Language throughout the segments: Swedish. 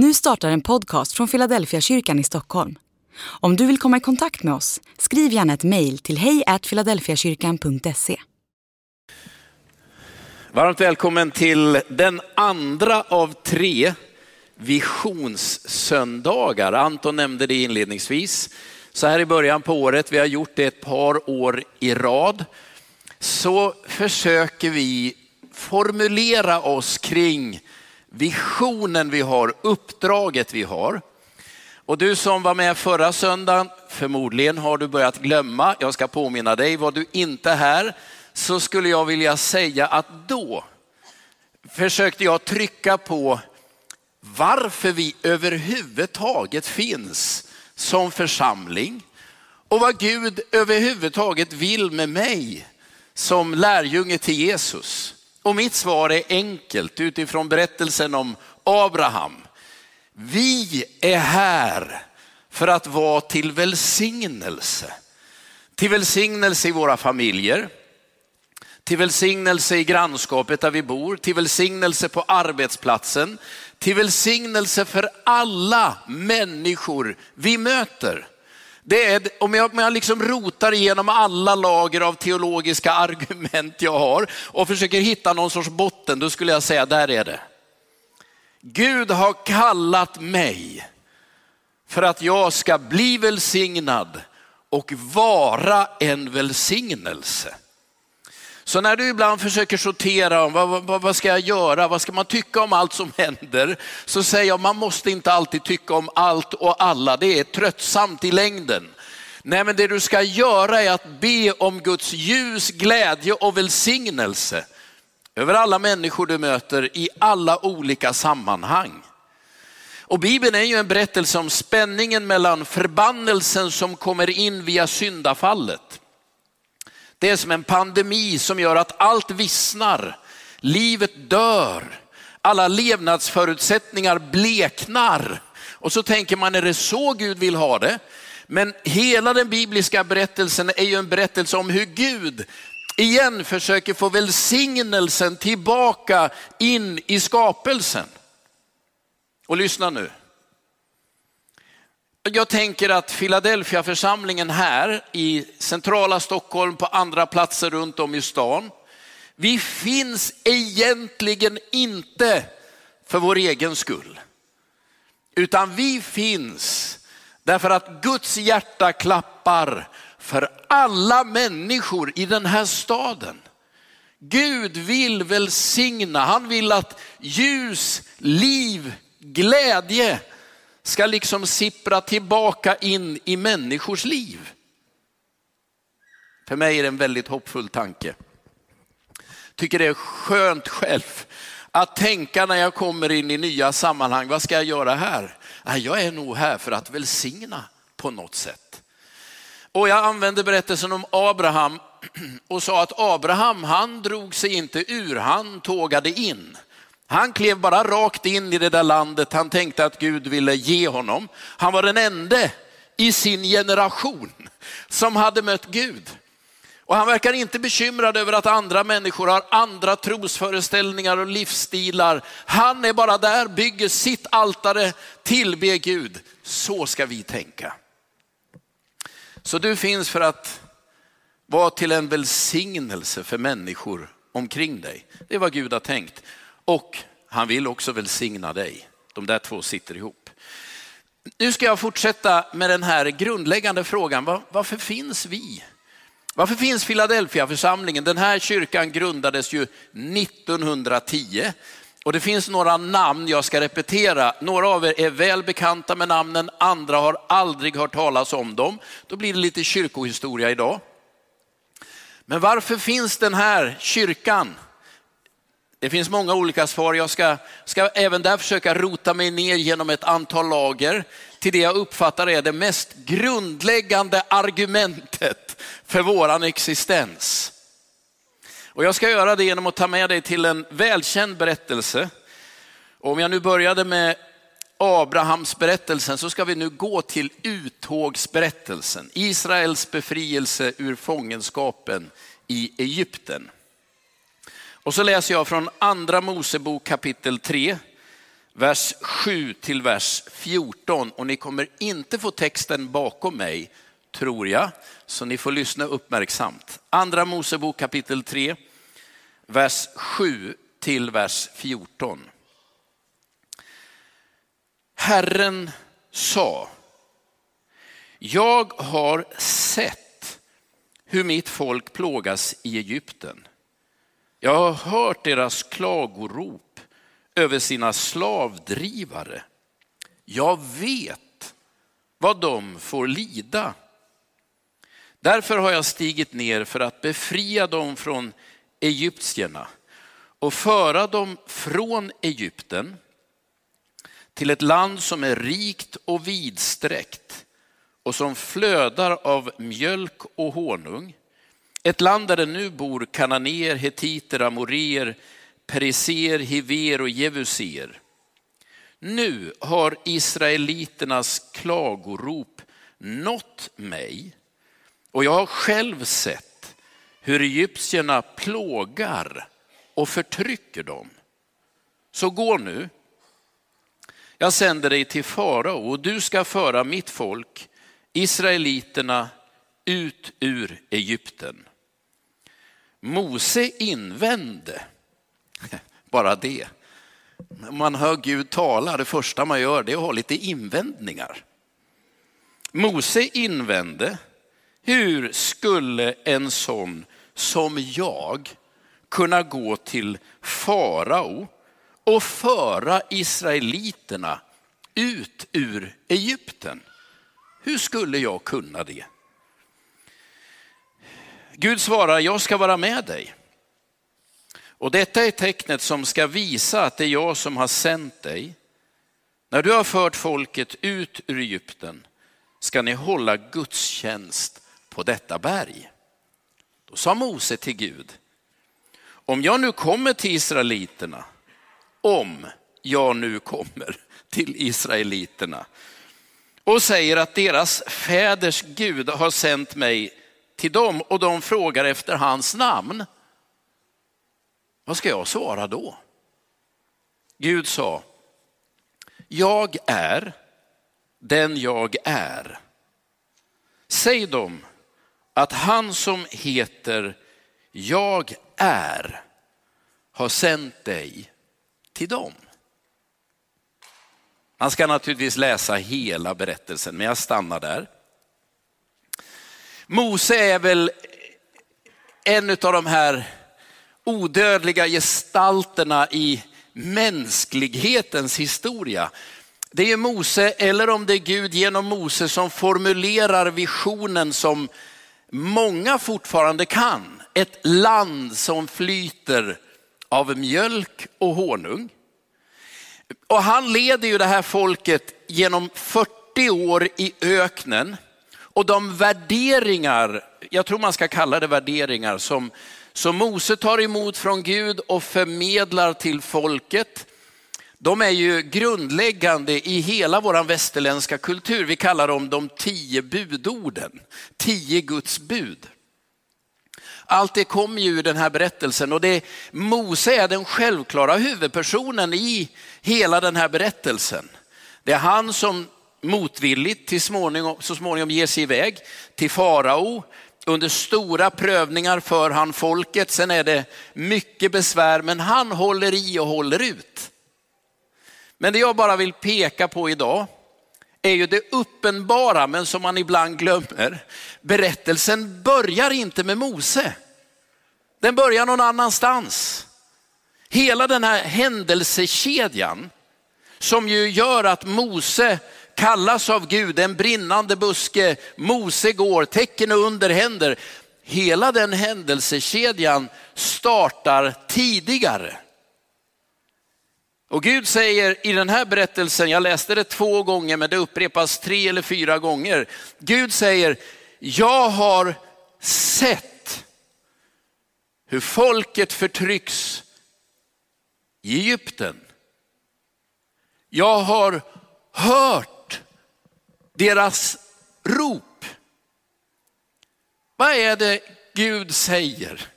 Nu startar en podcast från Philadelphia kyrkan i Stockholm. Om du vill komma i kontakt med oss, skriv gärna ett mejl till hejfiladelfiakyrkan.se. Varmt välkommen till den andra av tre visionssöndagar. Anton nämnde det inledningsvis. Så här i början på året, vi har gjort det ett par år i rad, så försöker vi formulera oss kring visionen vi har, uppdraget vi har. Och du som var med förra söndagen, förmodligen har du börjat glömma, jag ska påminna dig, var du inte här så skulle jag vilja säga att då försökte jag trycka på varför vi överhuvudtaget finns som församling och vad Gud överhuvudtaget vill med mig som lärjunge till Jesus. Och mitt svar är enkelt utifrån berättelsen om Abraham. Vi är här för att vara till välsignelse. Till välsignelse i våra familjer, till välsignelse i grannskapet där vi bor, till välsignelse på arbetsplatsen, till välsignelse för alla människor vi möter. Det är, om jag, om jag liksom rotar igenom alla lager av teologiska argument jag har och försöker hitta någon sorts botten, då skulle jag säga, där är det. Gud har kallat mig för att jag ska bli välsignad och vara en välsignelse. Så när du ibland försöker sortera om vad, vad, vad, ska jag göra, vad ska man tycka om allt som händer, så säger jag man måste inte alltid tycka om allt och alla, det är tröttsamt i längden. Nej men det du ska göra är att be om Guds ljus, glädje och välsignelse över alla människor du möter i alla olika sammanhang. Och Bibeln är ju en berättelse om spänningen mellan förbannelsen som kommer in via syndafallet det är som en pandemi som gör att allt vissnar, livet dör, alla levnadsförutsättningar bleknar. Och så tänker man, är det så Gud vill ha det? Men hela den bibliska berättelsen är ju en berättelse om hur Gud igen försöker få välsignelsen tillbaka in i skapelsen. Och lyssna nu. Jag tänker att Philadelphia församlingen här i centrala Stockholm, på andra platser runt om i stan, vi finns egentligen inte för vår egen skull. Utan vi finns därför att Guds hjärta klappar för alla människor i den här staden. Gud vill välsigna, han vill att ljus, liv, glädje ska liksom sippra tillbaka in i människors liv. För mig är det en väldigt hoppfull tanke. Tycker det är skönt själv att tänka när jag kommer in i nya sammanhang, vad ska jag göra här? Jag är nog här för att välsigna på något sätt. Och jag använde berättelsen om Abraham och sa att Abraham, han drog sig inte ur, han tågade in. Han klev bara rakt in i det där landet han tänkte att Gud ville ge honom. Han var den enda i sin generation som hade mött Gud. Och han verkar inte bekymrad över att andra människor har andra trosföreställningar och livsstilar. Han är bara där, bygger sitt altare, tillber Gud. Så ska vi tänka. Så du finns för att vara till en välsignelse för människor omkring dig. Det är vad Gud har tänkt och han vill också välsigna dig. De där två sitter ihop. Nu ska jag fortsätta med den här grundläggande frågan. Varför finns vi? Varför finns Philadelphia-församlingen? Den här kyrkan grundades ju 1910 och det finns några namn jag ska repetera. Några av er är väl bekanta med namnen, andra har aldrig hört talas om dem. Då blir det lite kyrkohistoria idag. Men varför finns den här kyrkan? Det finns många olika svar. Jag ska, ska även där försöka rota mig ner genom ett antal lager till det jag uppfattar är det mest grundläggande argumentet för våran existens. Och jag ska göra det genom att ta med dig till en välkänd berättelse. Och om jag nu började med Abrahams berättelsen så ska vi nu gå till uttågsberättelsen. Israels befrielse ur fångenskapen i Egypten. Och så läser jag från andra Mosebok kapitel 3, vers 7 till vers 14. Och ni kommer inte få texten bakom mig, tror jag, så ni får lyssna uppmärksamt. Andra Mosebok kapitel 3, vers 7 till vers 14. Herren sa, jag har sett hur mitt folk plågas i Egypten. Jag har hört deras klagorop över sina slavdrivare. Jag vet vad de får lida. Därför har jag stigit ner för att befria dem från egyptierna och föra dem från Egypten till ett land som är rikt och vidsträckt och som flödar av mjölk och honung. Ett land där det nu bor kananéer, hetiter, amoreer, periser, hiver och jevuser. Nu har israeliternas klagorop nått mig och jag har själv sett hur egyptierna plågar och förtrycker dem. Så gå nu, jag sänder dig till farao och du ska föra mitt folk, israeliterna, ut ur Egypten. Mose invände, bara det. Man hör Gud tala, det första man gör det är att ha lite invändningar. Mose invände, hur skulle en sån som jag kunna gå till farao och föra israeliterna ut ur Egypten? Hur skulle jag kunna det? Gud svarar, jag ska vara med dig. Och detta är tecknet som ska visa att det är jag som har sänt dig. När du har fört folket ut ur Egypten ska ni hålla gudstjänst på detta berg. Då sa Mose till Gud, om jag nu kommer till israeliterna, om jag nu kommer till israeliterna och säger att deras fäders Gud har sänt mig till dem och de frågar efter hans namn. Vad ska jag svara då? Gud sa, jag är den jag är. Säg dem att han som heter jag är har sänt dig till dem. Man ska naturligtvis läsa hela berättelsen, men jag stannar där. Mose är väl en av de här odödliga gestalterna i mänsklighetens historia. Det är Mose, eller om det är Gud genom Mose, som formulerar visionen som många fortfarande kan. Ett land som flyter av mjölk och honung. Och han leder ju det här folket genom 40 år i öknen. Och de värderingar, jag tror man ska kalla det värderingar, som, som Mose tar emot från Gud och förmedlar till folket, de är ju grundläggande i hela vår västerländska kultur. Vi kallar dem de tio budorden, tio Guds bud. Allt det kommer ju ur den här berättelsen och det, Mose är den självklara huvudpersonen i hela den här berättelsen. Det är han som motvilligt till småningom, så småningom ger sig iväg till farao. Under stora prövningar för han folket. Sen är det mycket besvär, men han håller i och håller ut. Men det jag bara vill peka på idag är ju det uppenbara, men som man ibland glömmer. Berättelsen börjar inte med Mose. Den börjar någon annanstans. Hela den här händelsekedjan som ju gör att Mose kallas av Gud en brinnande buske, Mose går, tecken och under händer. Hela den händelsekedjan startar tidigare. Och Gud säger i den här berättelsen, jag läste det två gånger men det upprepas tre eller fyra gånger. Gud säger, jag har sett hur folket förtrycks i Egypten. Jag har hört deras rop. Vad är det Gud säger?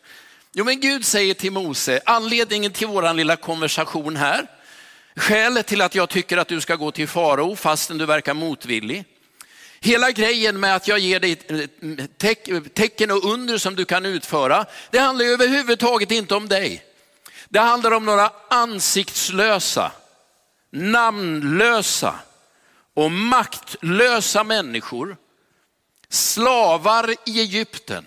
Jo, men Gud säger till Mose, anledningen till vår lilla konversation här, Skälet till att jag tycker att du ska gå till farao fastän du verkar motvillig. Hela grejen med att jag ger dig tecken och under som du kan utföra, det handlar överhuvudtaget inte om dig. Det handlar om några ansiktslösa, namnlösa och maktlösa människor, slavar i Egypten.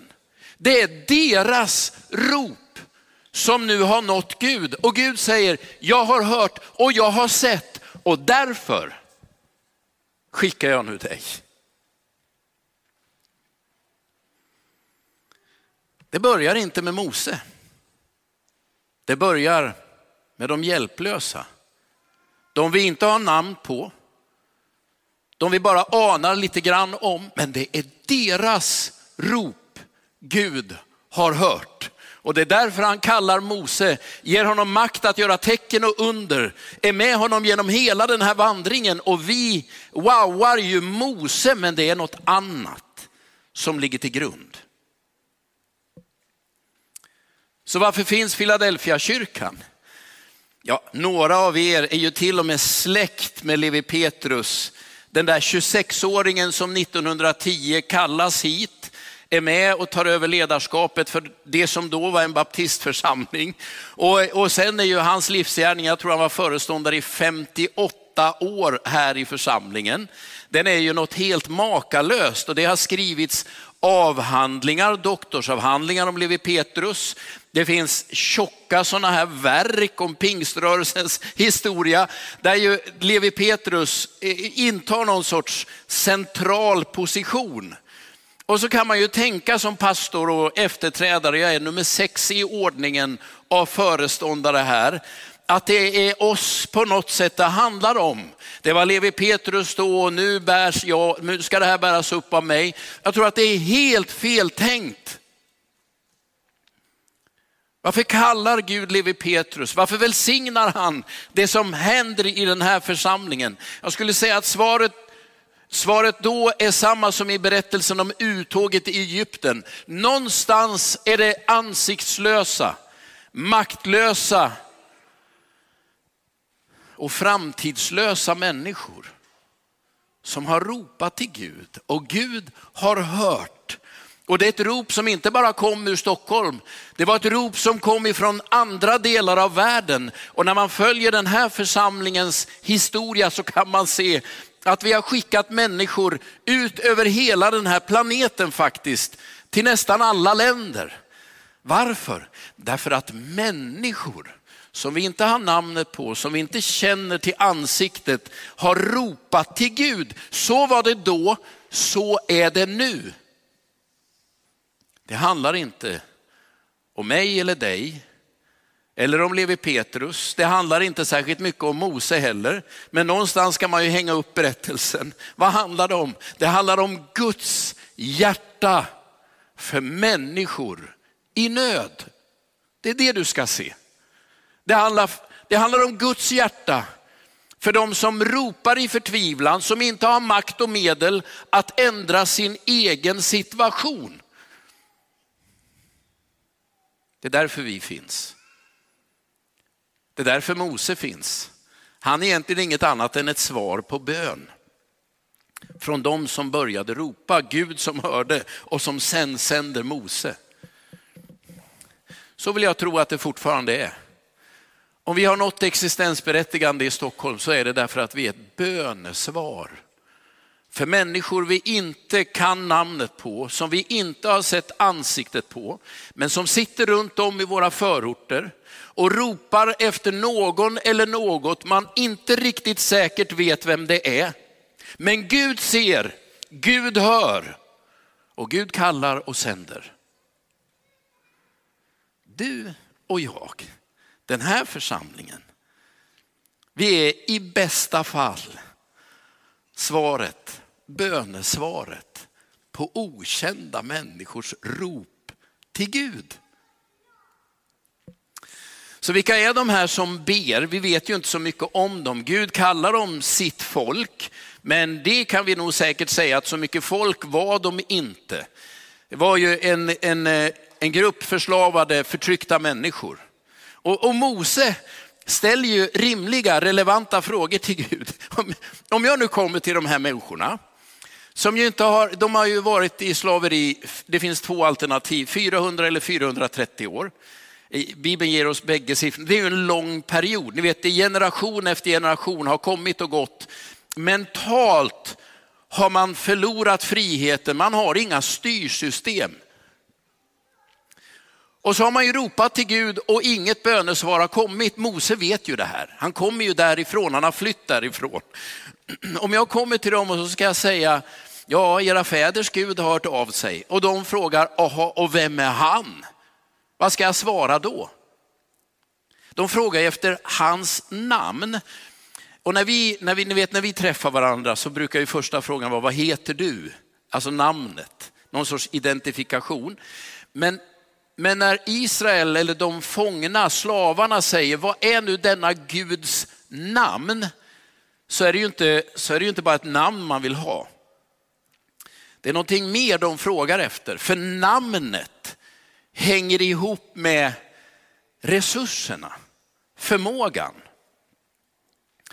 Det är deras rop som nu har nått Gud. Och Gud säger, jag har hört och jag har sett och därför skickar jag nu dig. Det börjar inte med Mose. Det börjar med de hjälplösa. De vi inte har namn på. De vi bara anar lite grann om, men det är deras rop Gud har hört. Och det är därför han kallar Mose, ger honom makt att göra tecken och under, är med honom genom hela den här vandringen och vi wowar ju Mose, men det är något annat som ligger till grund. Så varför finns Philadelphia kyrkan? Ja, några av er är ju till och med släkt med Levi Petrus, den där 26-åringen som 1910 kallas hit, är med och tar över ledarskapet för det som då var en baptistförsamling. Och, och sen är ju hans livsgärning, jag tror han var föreståndare i 58 år här i församlingen. Den är ju något helt makalöst och det har skrivits avhandlingar, doktorsavhandlingar om Levi Petrus. Det finns tjocka sådana här verk om pingströrelsens historia där ju Levi Petrus intar någon sorts central position. Och så kan man ju tänka som pastor och efterträdare, jag är nummer sex i ordningen av föreståndare här, att det är oss på något sätt det handlar om. Det var Levi Petrus då och nu, bärs jag, nu ska det här bäras upp av mig. Jag tror att det är helt fel tänkt. Varför kallar Gud Levi Petrus? Varför välsignar han det som händer i den här församlingen? Jag skulle säga att svaret Svaret då är samma som i berättelsen om uttåget i Egypten. Någonstans är det ansiktslösa, maktlösa och framtidslösa människor som har ropat till Gud och Gud har hört. Och det är ett rop som inte bara kom ur Stockholm, det var ett rop som kom ifrån andra delar av världen. Och när man följer den här församlingens historia så kan man se att vi har skickat människor ut över hela den här planeten faktiskt, till nästan alla länder. Varför? Därför att människor som vi inte har namnet på, som vi inte känner till ansiktet, har ropat till Gud. Så var det då, så är det nu. Det handlar inte om mig eller dig, eller om Levi Petrus. Det handlar inte särskilt mycket om Mose heller, men någonstans ska man ju hänga upp berättelsen. Vad handlar det om? Det handlar om Guds hjärta för människor i nöd. Det är det du ska se. Det handlar, det handlar om Guds hjärta för de som ropar i förtvivlan, som inte har makt och medel att ändra sin egen situation. Det är därför vi finns. Det är därför Mose finns. Han är egentligen inget annat än ett svar på bön. Från de som började ropa, Gud som hörde och som sen sänder Mose. Så vill jag tro att det fortfarande är. Om vi har något existensberättigande i Stockholm så är det därför att vi är ett bönesvar. För människor vi inte kan namnet på, som vi inte har sett ansiktet på, men som sitter runt om i våra förorter och ropar efter någon eller något man inte riktigt säkert vet vem det är. Men Gud ser, Gud hör och Gud kallar och sänder. Du och jag, den här församlingen, vi är i bästa fall svaret, bönesvaret på okända människors rop till Gud. Så vilka är de här som ber? Vi vet ju inte så mycket om dem. Gud kallar dem sitt folk, men det kan vi nog säkert säga att så mycket folk var de inte. Det var ju en, en, en grupp förslavade, förtryckta människor. Och, och Mose ställer ju rimliga, relevanta frågor till Gud. Om jag nu kommer till de här människorna, som ju inte har, de har ju varit i slaveri, det finns två alternativ, 400 eller 430 år. Bibeln ger oss bägge siffrorna, Det är ju en lång period. Ni vet, det generation efter generation har kommit och gått. Mentalt har man förlorat friheten, man har inga styrsystem. Och så har man ju ropat till Gud och inget bönesvar har kommit. Mose vet ju det här. Han kommer ju därifrån, han har flytt därifrån. Om jag kommer till dem och så ska jag säga, ja era fäders Gud har hört av sig. Och de frågar, aha, och vem är han? Vad ska jag svara då? De frågar efter hans namn. Och när vi, när vi, ni vet, när vi träffar varandra så brukar ju första frågan vara, vad heter du? Alltså namnet, någon sorts identifikation. Men, men när Israel eller de fångna, slavarna säger, vad är nu denna Guds namn? Så är det ju inte, så är det ju inte bara ett namn man vill ha. Det är någonting mer de frågar efter, för namnet hänger ihop med resurserna, förmågan.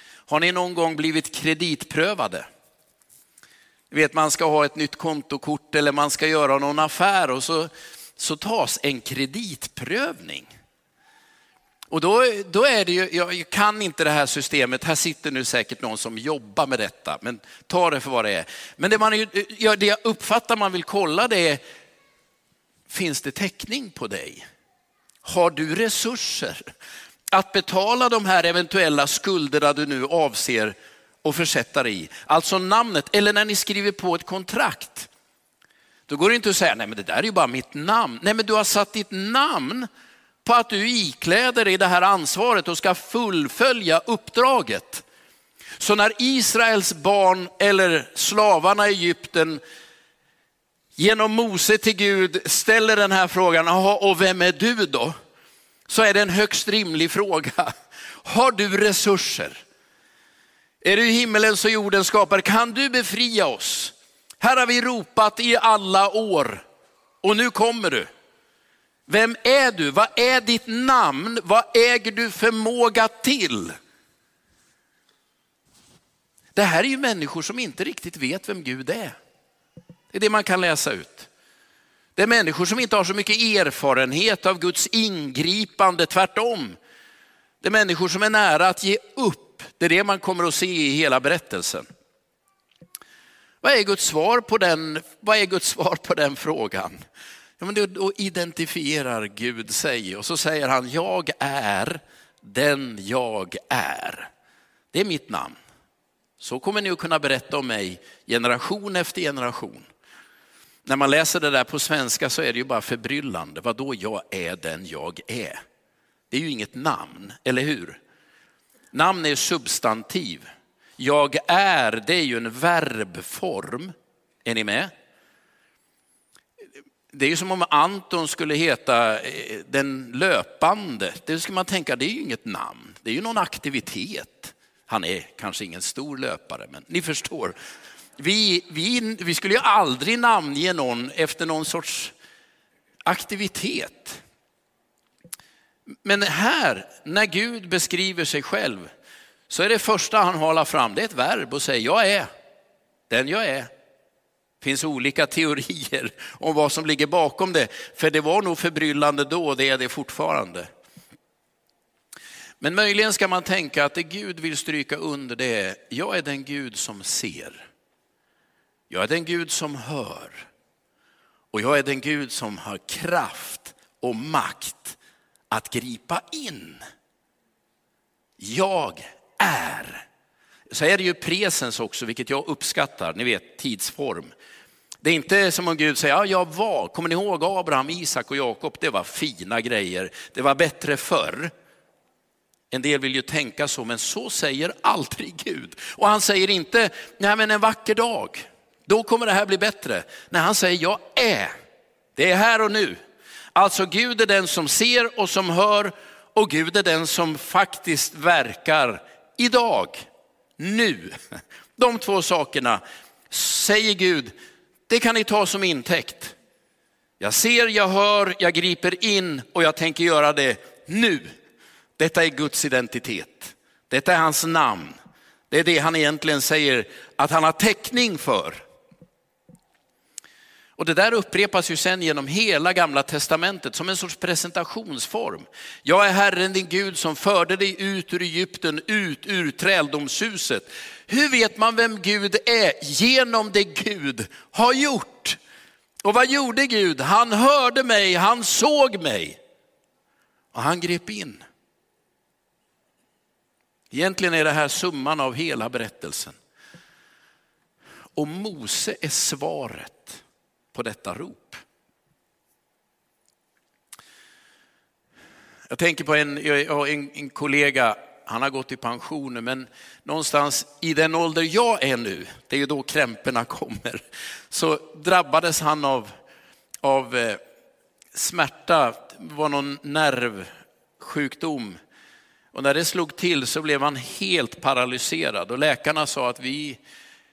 Har ni någon gång blivit kreditprövade? Du vet man ska ha ett nytt kontokort eller man ska göra någon affär och så, så tas en kreditprövning. Och då, då är det ju, jag kan inte det här systemet, här sitter nu säkert någon som jobbar med detta, men ta det för vad det är. Men det, man, det jag uppfattar man vill kolla det är, finns det täckning på dig? Har du resurser att betala de här eventuella skulderna du nu avser att försätta dig i? Alltså namnet, eller när ni skriver på ett kontrakt. Då går det inte att säga, nej men det där är ju bara mitt namn. Nej men du har satt ditt namn på att du ikläder dig det här ansvaret och ska fullfölja uppdraget. Så när Israels barn eller slavarna i Egypten genom Mose till Gud ställer den här frågan, och vem är du då? Så är det en högst rimlig fråga. Har du resurser? Är du himmelens och jordens skapare? Kan du befria oss? Här har vi ropat i alla år och nu kommer du. Vem är du? Vad är ditt namn? Vad äger du förmåga till? Det här är ju människor som inte riktigt vet vem Gud är. Det är det man kan läsa ut. Det är människor som inte har så mycket erfarenhet av Guds ingripande, tvärtom. Det är människor som är nära att ge upp. Det är det man kommer att se i hela berättelsen. Vad är Guds svar på den, vad är Guds svar på den frågan? Ja, men då identifierar Gud sig och så säger han, jag är den jag är. Det är mitt namn. Så kommer ni att kunna berätta om mig generation efter generation. När man läser det där på svenska så är det ju bara förbryllande. Vadå, jag är den jag är? Det är ju inget namn, eller hur? Namn är substantiv. Jag är, det är ju en verbform. Är ni med? Det är ju som om Anton skulle heta eh, den löpande. Det skulle man tänka, det är ju inget namn. Det är ju någon aktivitet. Han är kanske ingen stor löpare, men ni förstår. Vi, vi, vi skulle ju aldrig namnge någon efter någon sorts aktivitet. Men här, när Gud beskriver sig själv, så är det första han håller fram, det är ett verb och säger jag är den jag är. Det finns olika teorier om vad som ligger bakom det, för det var nog förbryllande då och det är det fortfarande. Men möjligen ska man tänka att det Gud vill stryka under det är, jag är den Gud som ser. Jag är den Gud som hör. Och jag är den Gud som har kraft och makt att gripa in. Jag är. Så är det ju presens också, vilket jag uppskattar, ni vet tidsform. Det är inte som om Gud säger, ja, jag var, kommer ni ihåg Abraham, Isak och Jakob, det var fina grejer, det var bättre förr. En del vill ju tänka så, men så säger aldrig Gud. Och han säger inte, nej men en vacker dag, då kommer det här bli bättre. Nej, han säger, jag är, det är här och nu. Alltså Gud är den som ser och som hör och Gud är den som faktiskt verkar idag, nu. De två sakerna säger Gud, det kan ni ta som intäkt. Jag ser, jag hör, jag griper in och jag tänker göra det nu. Detta är Guds identitet. Detta är hans namn. Det är det han egentligen säger att han har täckning för. Och det där upprepas ju sen genom hela gamla testamentet som en sorts presentationsform. Jag är Herren din Gud som förde dig ut ur Egypten, ut ur träldomshuset. Hur vet man vem Gud är? Genom det Gud har gjort. Och vad gjorde Gud? Han hörde mig, han såg mig och han grep in. Egentligen är det här summan av hela berättelsen. Och Mose är svaret på detta rop. Jag tänker på en, en, en kollega, han har gått i pension, men någonstans i den ålder jag är nu, det är ju då krämporna kommer, så drabbades han av, av eh, smärta, det var någon nervsjukdom. Och när det slog till så blev han helt paralyserad och läkarna sa att vi,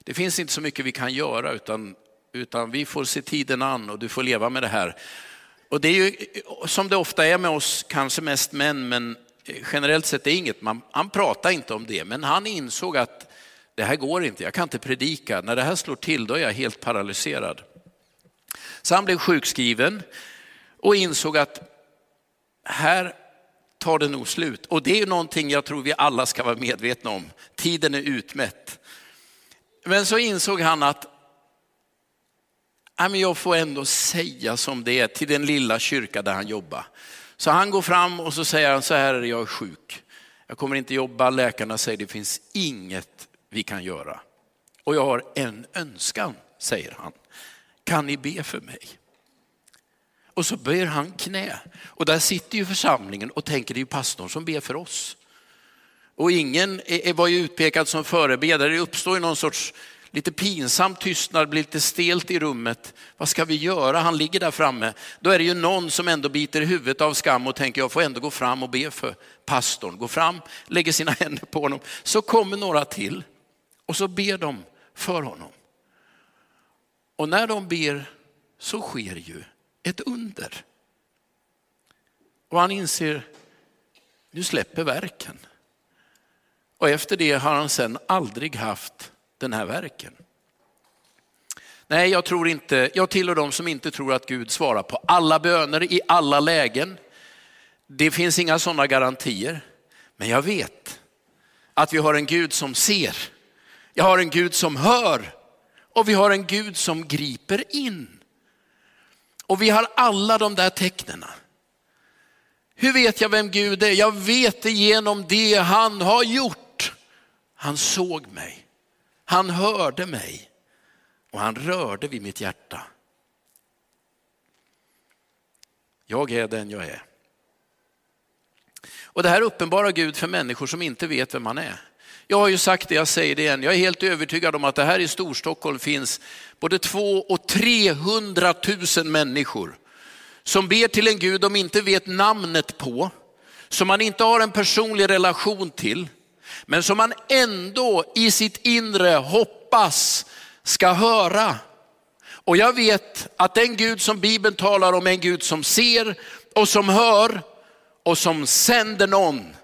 det finns inte så mycket vi kan göra utan utan vi får se tiden an och du får leva med det här. Och det är ju som det ofta är med oss, kanske mest män, men generellt sett är det inget, man, han pratar inte om det, men han insåg att det här går inte, jag kan inte predika. När det här slår till då är jag helt paralyserad. Så han blev sjukskriven och insåg att här tar det nog slut. Och det är ju någonting jag tror vi alla ska vara medvetna om. Tiden är utmätt. Men så insåg han att jag får ändå säga som det är till den lilla kyrka där han jobbar. Så han går fram och så säger han så här, är jag är sjuk. Jag kommer inte jobba, läkarna säger det finns inget vi kan göra. Och jag har en önskan, säger han. Kan ni be för mig? Och så böjer han knä. Och där sitter ju församlingen och tänker det är ju pastorn som ber för oss. Och ingen var ju utpekad som förebedjare. Det uppstår ju någon sorts lite pinsam tystnad, blir lite stelt i rummet. Vad ska vi göra? Han ligger där framme. Då är det ju någon som ändå biter huvudet av skam och tänker jag får ändå gå fram och be för pastorn. Gå fram, lägger sina händer på honom. Så kommer några till och så ber de för honom. Och när de ber så sker ju ett under. Och han inser, nu släpper verken. Och efter det har han sen aldrig haft den här verken. Nej, jag tror inte, jag tillhör de som inte tror att Gud svarar på alla böner i alla lägen. Det finns inga sådana garantier. Men jag vet att vi har en Gud som ser. Jag har en Gud som hör och vi har en Gud som griper in. Och vi har alla de där tecknen. Hur vet jag vem Gud är? Jag vet det genom det han har gjort. Han såg mig. Han hörde mig och han rörde vid mitt hjärta. Jag är den jag är. Och det här uppenbarar Gud för människor som inte vet vem han är. Jag har ju sagt det, jag säger det igen. Jag är helt övertygad om att det här i Storstockholm finns både två och 300 000 människor som ber till en Gud de inte vet namnet på, som man inte har en personlig relation till, men som man ändå i sitt inre hoppas ska höra. Och jag vet att den Gud som Bibeln talar om är en Gud som ser och som hör och som sänder någon.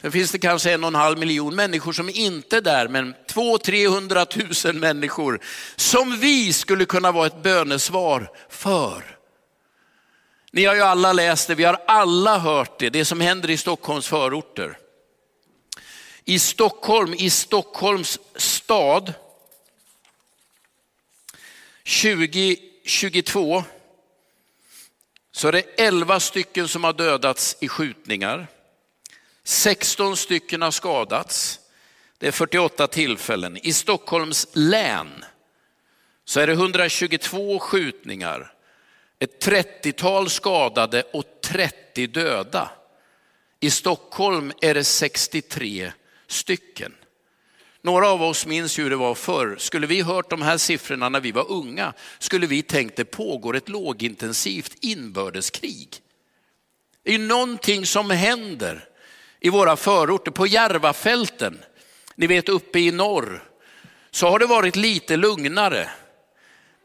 Sen finns det kanske en och en halv miljon människor som inte är där, men två, trehundra tusen människor som vi skulle kunna vara ett bönesvar för. Ni har ju alla läst det, vi har alla hört det, det som händer i Stockholms förorter. I Stockholm, i Stockholms stad, 2022 så är det 11 stycken som har dödats i skjutningar. 16 stycken har skadats. Det är 48 tillfällen. I Stockholms län så är det 122 skjutningar, ett 30-tal skadade och 30 döda. I Stockholm är det 63 stycken. Några av oss minns hur det var förr. Skulle vi hört de här siffrorna när vi var unga skulle vi tänkt det pågår ett lågintensivt inbördeskrig. Det är någonting som händer i våra förorter, på Järvafälten, ni vet uppe i norr, så har det varit lite lugnare.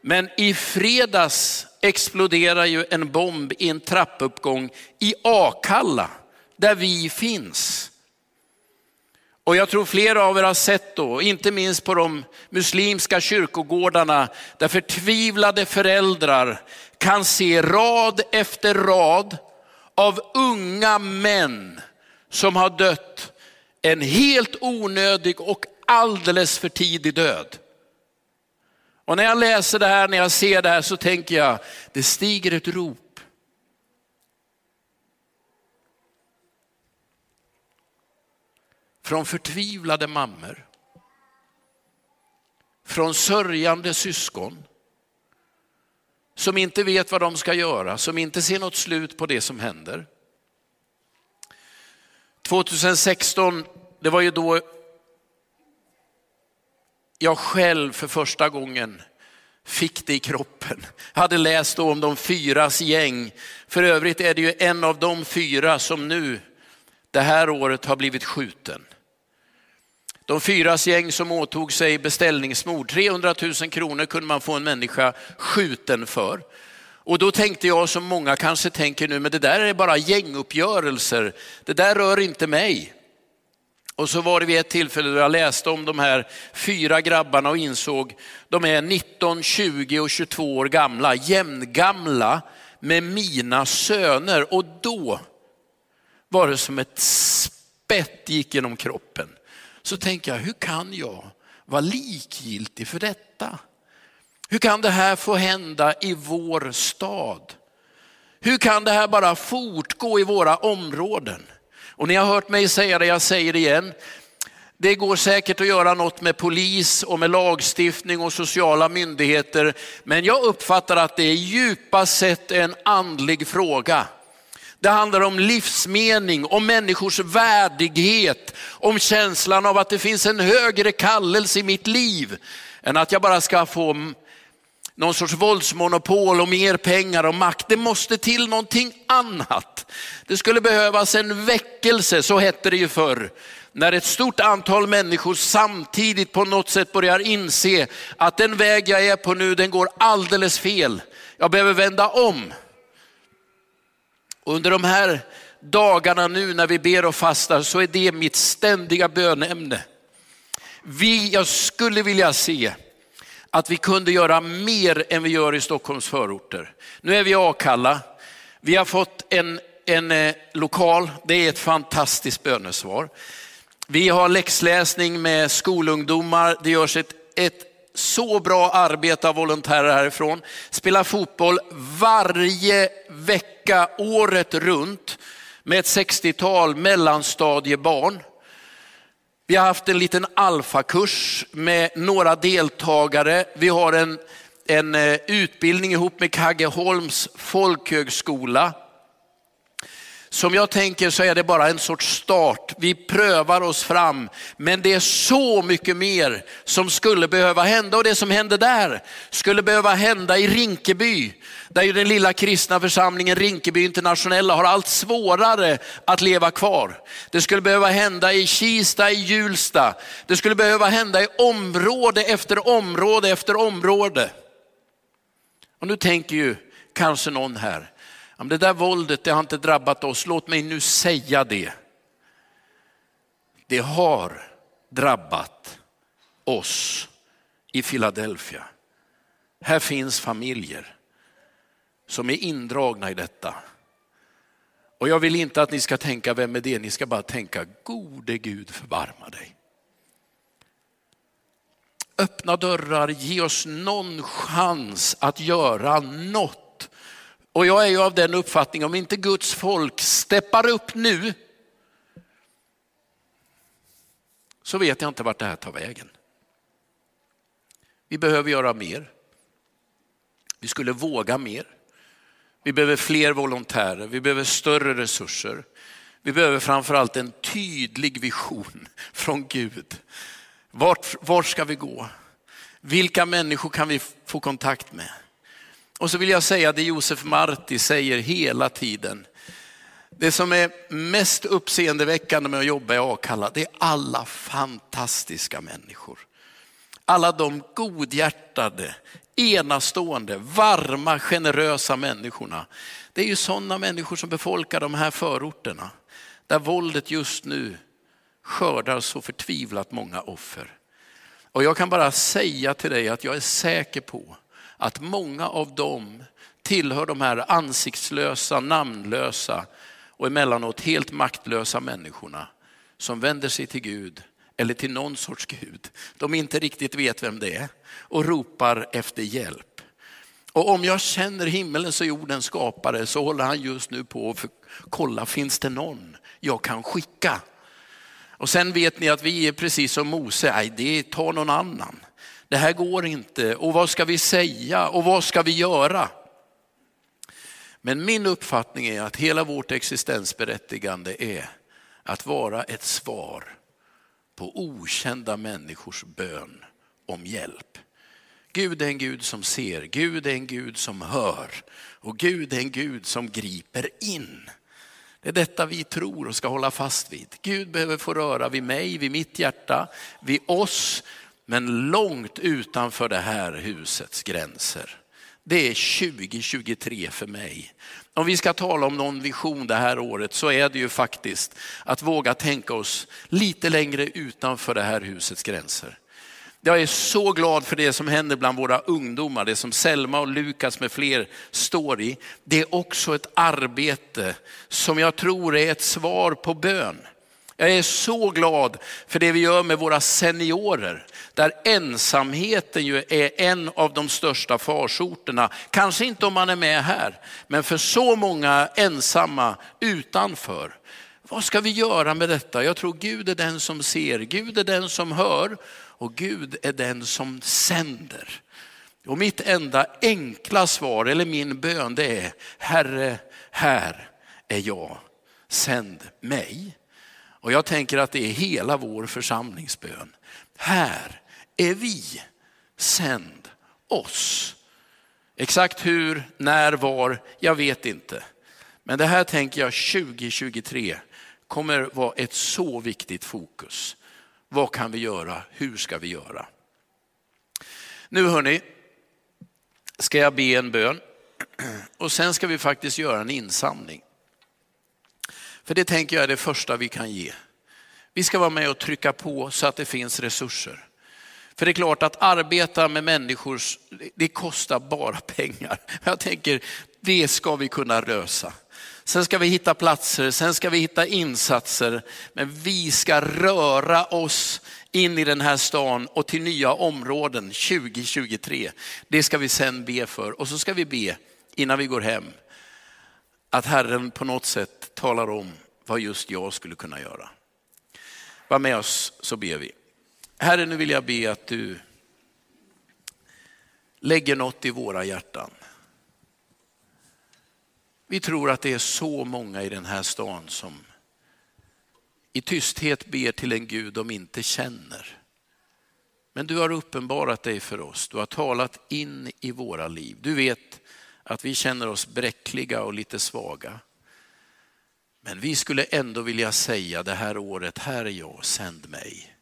Men i fredags exploderar ju en bomb i en trappuppgång i Akalla, där vi finns. Och jag tror flera av er har sett då, inte minst på de muslimska kyrkogårdarna, där förtvivlade föräldrar kan se rad efter rad av unga män som har dött en helt onödig och alldeles för tidig död. Och när jag läser det här, när jag ser det här så tänker jag, det stiger ett rop. Från förtvivlade mammor. Från sörjande syskon. Som inte vet vad de ska göra, som inte ser något slut på det som händer. 2016, det var ju då jag själv för första gången fick det i kroppen. Jag hade läst om de fyras gäng. För övrigt är det ju en av de fyra som nu det här året har blivit skjuten. De fyras gäng som åtog sig beställningsmord. 300 000 kronor kunde man få en människa skjuten för. Och då tänkte jag som många kanske tänker nu, men det där är bara gänguppgörelser. Det där rör inte mig. Och så var det vid ett tillfälle då jag läste om de här fyra grabbarna och insåg de är 19, 20 och 22 år gamla, jämngamla med mina söner. Och då var det som ett spett gick genom kroppen. Så tänker jag, hur kan jag vara likgiltig för detta? Hur kan det här få hända i vår stad? Hur kan det här bara fortgå i våra områden? Och ni har hört mig säga det, jag säger det igen. Det går säkert att göra något med polis och med lagstiftning och sociala myndigheter. Men jag uppfattar att det är djupast sett en andlig fråga. Det handlar om livsmening, om människors värdighet, om känslan av att det finns en högre kallelse i mitt liv än att jag bara ska få någon sorts våldsmonopol och mer pengar och makt. Det måste till någonting annat. Det skulle behövas en väckelse, så hette det ju förr. När ett stort antal människor samtidigt på något sätt börjar inse att den väg jag är på nu, den går alldeles fel. Jag behöver vända om. Och under de här dagarna nu när vi ber och fastar så är det mitt ständiga bönämne. Vi, jag skulle vilja se att vi kunde göra mer än vi gör i Stockholms förorter. Nu är vi i Akalla. Vi har fått en, en eh, lokal, det är ett fantastiskt bönesvar. Vi har läxläsning med skolungdomar, det görs ett, ett så bra arbete av volontärer härifrån. Spelar fotboll varje vecka året runt med ett 60-tal mellanstadiebarn. Vi har haft en liten alfakurs med några deltagare. Vi har en, en eh, utbildning ihop med Kaggeholms folkhögskola. Som jag tänker så är det bara en sorts start. Vi prövar oss fram, men det är så mycket mer som skulle behöva hända och det som hände där skulle behöva hända i Rinkeby. Där ju den lilla kristna församlingen Rinkeby internationella har allt svårare att leva kvar. Det skulle behöva hända i Kista, i Hjulsta. Det skulle behöva hända i område efter område efter område. Och nu tänker ju kanske någon här, det där våldet det har inte drabbat oss, låt mig nu säga det. Det har drabbat oss i Philadelphia. Här finns familjer som är indragna i detta. Och jag vill inte att ni ska tänka, vem är det? Ni ska bara tänka, gode Gud förbarma dig. Öppna dörrar, ge oss någon chans att göra något och jag är ju av den uppfattningen, om inte Guds folk steppar upp nu, så vet jag inte vart det här tar vägen. Vi behöver göra mer. Vi skulle våga mer. Vi behöver fler volontärer, vi behöver större resurser. Vi behöver framförallt en tydlig vision från Gud. Vart, vart ska vi gå? Vilka människor kan vi få kontakt med? Och så vill jag säga det Josef Marti säger hela tiden. Det som är mest uppseendeväckande med att jobba i Akalla, det är alla fantastiska människor. alla de godhjärtade, enastående, varma, generösa människorna. Det är ju sådana människor som befolkar de här förorterna, där våldet just nu skördar så förtvivlat många offer. Och jag kan bara säga till dig att jag är säker på att många av dem tillhör de här ansiktslösa, namnlösa och emellanåt helt maktlösa människorna som vänder sig till Gud eller till någon sorts Gud. De inte riktigt vet vem det är och ropar efter hjälp. Och om jag känner himmelens och jordens skapare så håller han just nu på att kolla, finns det någon jag kan skicka? Och sen vet ni att vi är precis som Mose, nej det tar någon annan. Det här går inte och vad ska vi säga och vad ska vi göra? Men min uppfattning är att hela vårt existensberättigande är att vara ett svar på okända människors bön om hjälp. Gud är en Gud som ser, Gud är en Gud som hör och Gud är en Gud som griper in. Det är detta vi tror och ska hålla fast vid. Gud behöver få röra vid mig, vid mitt hjärta, vid oss, men långt utanför det här husets gränser. Det är 2023 för mig. Om vi ska tala om någon vision det här året så är det ju faktiskt att våga tänka oss lite längre utanför det här husets gränser. Jag är så glad för det som händer bland våra ungdomar, det som Selma och Lukas med fler står i. Det är också ett arbete som jag tror är ett svar på bön. Jag är så glad för det vi gör med våra seniorer, där ensamheten ju är en av de största farsorterna. Kanske inte om man är med här, men för så många ensamma utanför. Vad ska vi göra med detta? Jag tror Gud är den som ser, Gud är den som hör och Gud är den som sänder. Och mitt enda enkla svar, eller min bön, det är Herre, här är jag, sänd mig. Och jag tänker att det är hela vår församlingsbön. Här är vi, sänd oss. Exakt hur, när, var, jag vet inte. Men det här tänker jag 2023 kommer vara ett så viktigt fokus. Vad kan vi göra? Hur ska vi göra? Nu hörni, ska jag be en bön och sen ska vi faktiskt göra en insamling. För det tänker jag är det första vi kan ge. Vi ska vara med och trycka på så att det finns resurser. För det är klart att arbeta med människor, det kostar bara pengar. Jag tänker, det ska vi kunna lösa. Sen ska vi hitta platser, sen ska vi hitta insatser. Men vi ska röra oss in i den här stan och till nya områden 2023. Det ska vi sen be för och så ska vi be innan vi går hem att Herren på något sätt talar om vad just jag skulle kunna göra. Var med oss så ber vi. Herre, nu vill jag be att du lägger något i våra hjärtan. Vi tror att det är så många i den här stan som i tysthet ber till en Gud de inte känner. Men du har uppenbarat dig för oss, du har talat in i våra liv. Du vet att vi känner oss bräckliga och lite svaga. Men vi skulle ändå vilja säga det här året, här är jag, sänd mig.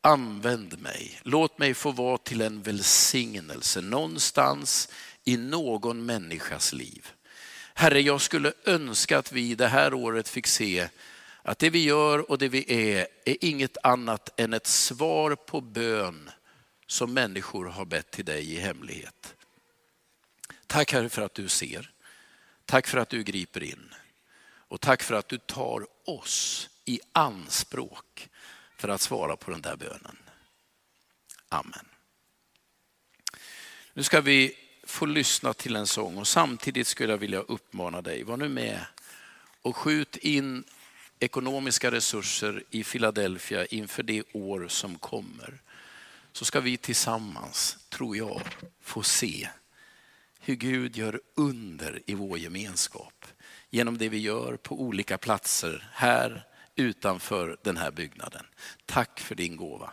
Använd mig, låt mig få vara till en välsignelse någonstans i någon människas liv. Herre, jag skulle önska att vi det här året fick se att det vi gör och det vi är, är inget annat än ett svar på bön som människor har bett till dig i hemlighet. Tack Herre för att du ser. Tack för att du griper in. Och tack för att du tar oss i anspråk för att svara på den där bönen. Amen. Nu ska vi få lyssna till en sång och samtidigt skulle jag vilja uppmana dig, var nu med och skjut in ekonomiska resurser i Philadelphia inför det år som kommer. Så ska vi tillsammans, tror jag, få se hur Gud gör under i vår gemenskap genom det vi gör på olika platser här utanför den här byggnaden. Tack för din gåva.